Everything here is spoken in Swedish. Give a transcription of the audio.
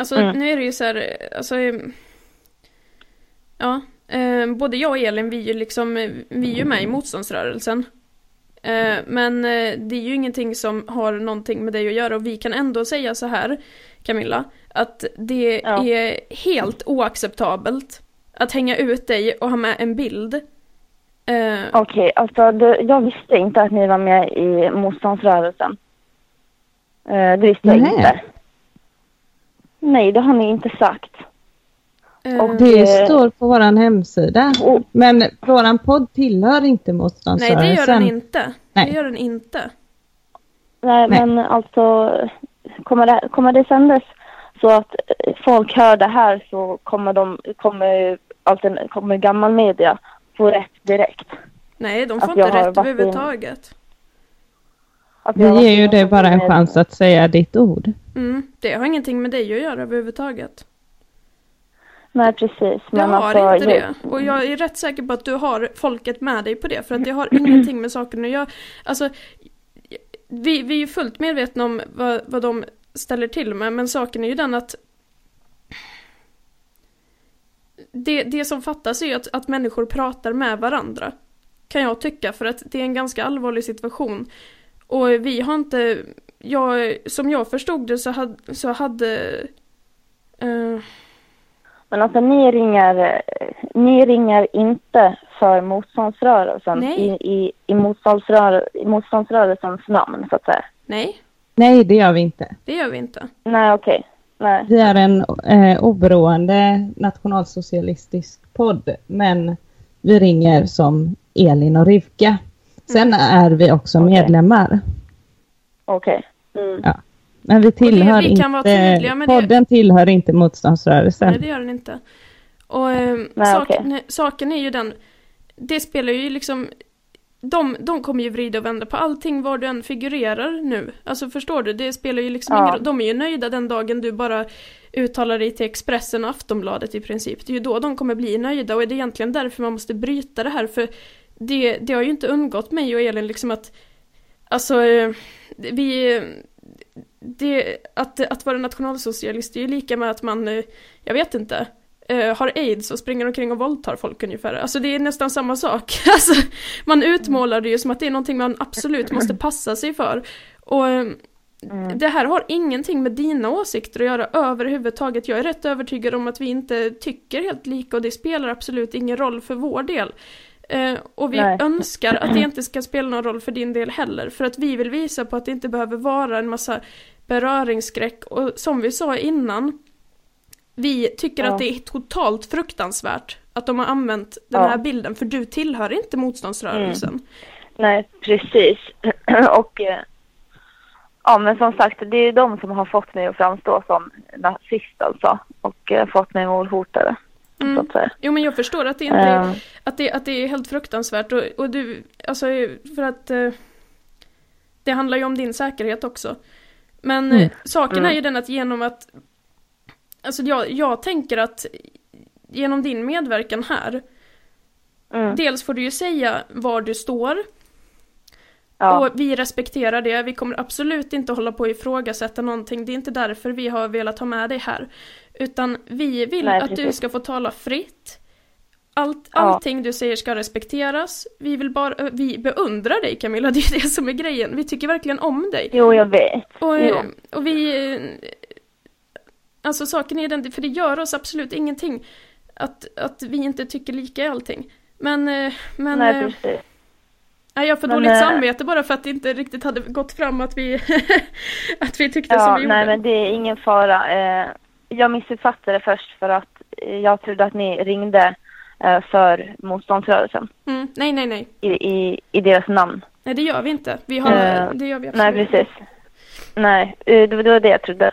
Alltså mm. nu är det ju så här, alltså Ja, eh, både jag och Elin vi är ju liksom, vi är ju med i motståndsrörelsen. Eh, men eh, det är ju ingenting som har någonting med dig att göra och vi kan ändå säga så här, Camilla, att det ja. är helt oacceptabelt att hänga ut dig och ha med en bild. Eh, Okej, okay, alltså det, jag visste inte att ni var med i motståndsrörelsen. Eh, det visste jag Nej. inte. Nej, det har ni inte sagt. Och det står på vår hemsida. Men vår podd tillhör inte motståndsrörelsen. Nej, det gör den inte. Nej. Det gör den inte. Nej, Nej. men alltså kommer det, kommer det sändas så att folk hör det här så kommer de, kommer, alltså, kommer gammal media få rätt direkt. Nej, de får inte rätt överhuvudtaget. Vi ger ju dig bara en chans att säga ditt ord. Mm, det har ingenting med dig att göra överhuvudtaget. Nej, precis. Men jag har alltså, inte det. Och jag är rätt säker på att du har folket med dig på det. För att det har ingenting med saken att göra. Alltså, vi, vi är ju fullt medvetna om vad, vad de ställer till med. Men saken är ju den att det, det som fattas är ju att, att människor pratar med varandra. Kan jag tycka, för att det är en ganska allvarlig situation. Och vi har inte, jag, som jag förstod det så hade, så hade uh, men alltså ni ringer, ni ringer inte för motståndsrörelsen i, i, i, motståndsrörel, i motståndsrörelsens namn så att säga? Nej. Nej, det gör vi inte. Det gör vi inte. Nej, okej. Okay. Nej. Vi är en eh, oberoende nationalsocialistisk podd, men vi ringer som Elin och Rivka. Sen är vi också okay. medlemmar. Okej. Okay. Mm. Ja. Men vi tillhör det, vi inte, podden det. tillhör inte motståndsrörelsen. Nej, det gör den inte. Och eh, Nej, saken, okay. saken är ju den, det spelar ju liksom, de, de kommer ju vrida och vända på allting var du än figurerar nu. Alltså förstår du, det spelar ju liksom ja. ingen De är ju nöjda den dagen du bara uttalar dig till Expressen och Aftonbladet i princip. Det är ju då de kommer bli nöjda och det är egentligen därför man måste bryta det här för det, det har ju inte undgått mig och Elin liksom att Alltså, eh, vi, det, att, att vara nationalsocialist är ju lika med att man, eh, jag vet inte, eh, har aids och springer omkring och våldtar folk ungefär. Alltså det är nästan samma sak. Alltså, man utmålar det ju som att det är någonting man absolut måste passa sig för. Och Mm. Det här har ingenting med dina åsikter att göra överhuvudtaget. Jag är rätt övertygad om att vi inte tycker helt lika och det spelar absolut ingen roll för vår del. Eh, och vi Nej. önskar att det inte ska spela någon roll för din del heller. För att vi vill visa på att det inte behöver vara en massa beröringsskräck. Och som vi sa innan, vi tycker ja. att det är totalt fruktansvärt att de har använt den ja. här bilden. För du tillhör inte motståndsrörelsen. Mm. Nej, precis. och eh, ja, men som sagt, det är de som har fått mig att framstå som nazist alltså. Och eh, fått mig mordhotade. Mm. Jo men jag förstår att det inte är, uh. att, det, att det är helt fruktansvärt och, och du, alltså för att uh, det handlar ju om din säkerhet också. Men mm. saken mm. är ju den att genom att, alltså jag, jag tänker att genom din medverkan här, mm. dels får du ju säga var du står, Ja. Och vi respekterar det, vi kommer absolut inte hålla på att ifrågasätta någonting, det är inte därför vi har velat ha med dig här. Utan vi vill Nej, att du ska få tala fritt. Allt, ja. Allting du säger ska respekteras. Vi vill bara, vi beundrar dig Camilla, det är det som är grejen. Vi tycker verkligen om dig. Jo, jag vet. Och, jo. och vi... Alltså saken är den, för det gör oss absolut ingenting att, att vi inte tycker lika i allting. Men... men Nej, precis. Nej, jag får men, dåligt samvete bara för att det inte riktigt hade gått fram att vi, att vi tyckte ja, som vi gjorde. Nej, men det är ingen fara jag missuppfattade först för att jag trodde att ni ringde eh, för motståndsrörelsen. Mm. Nej, nej, nej. I, i, I deras namn. Nej, det gör vi inte. Vi har, uh, det gör vi absolut Nej, precis. Nej, eh, det var det jag trodde.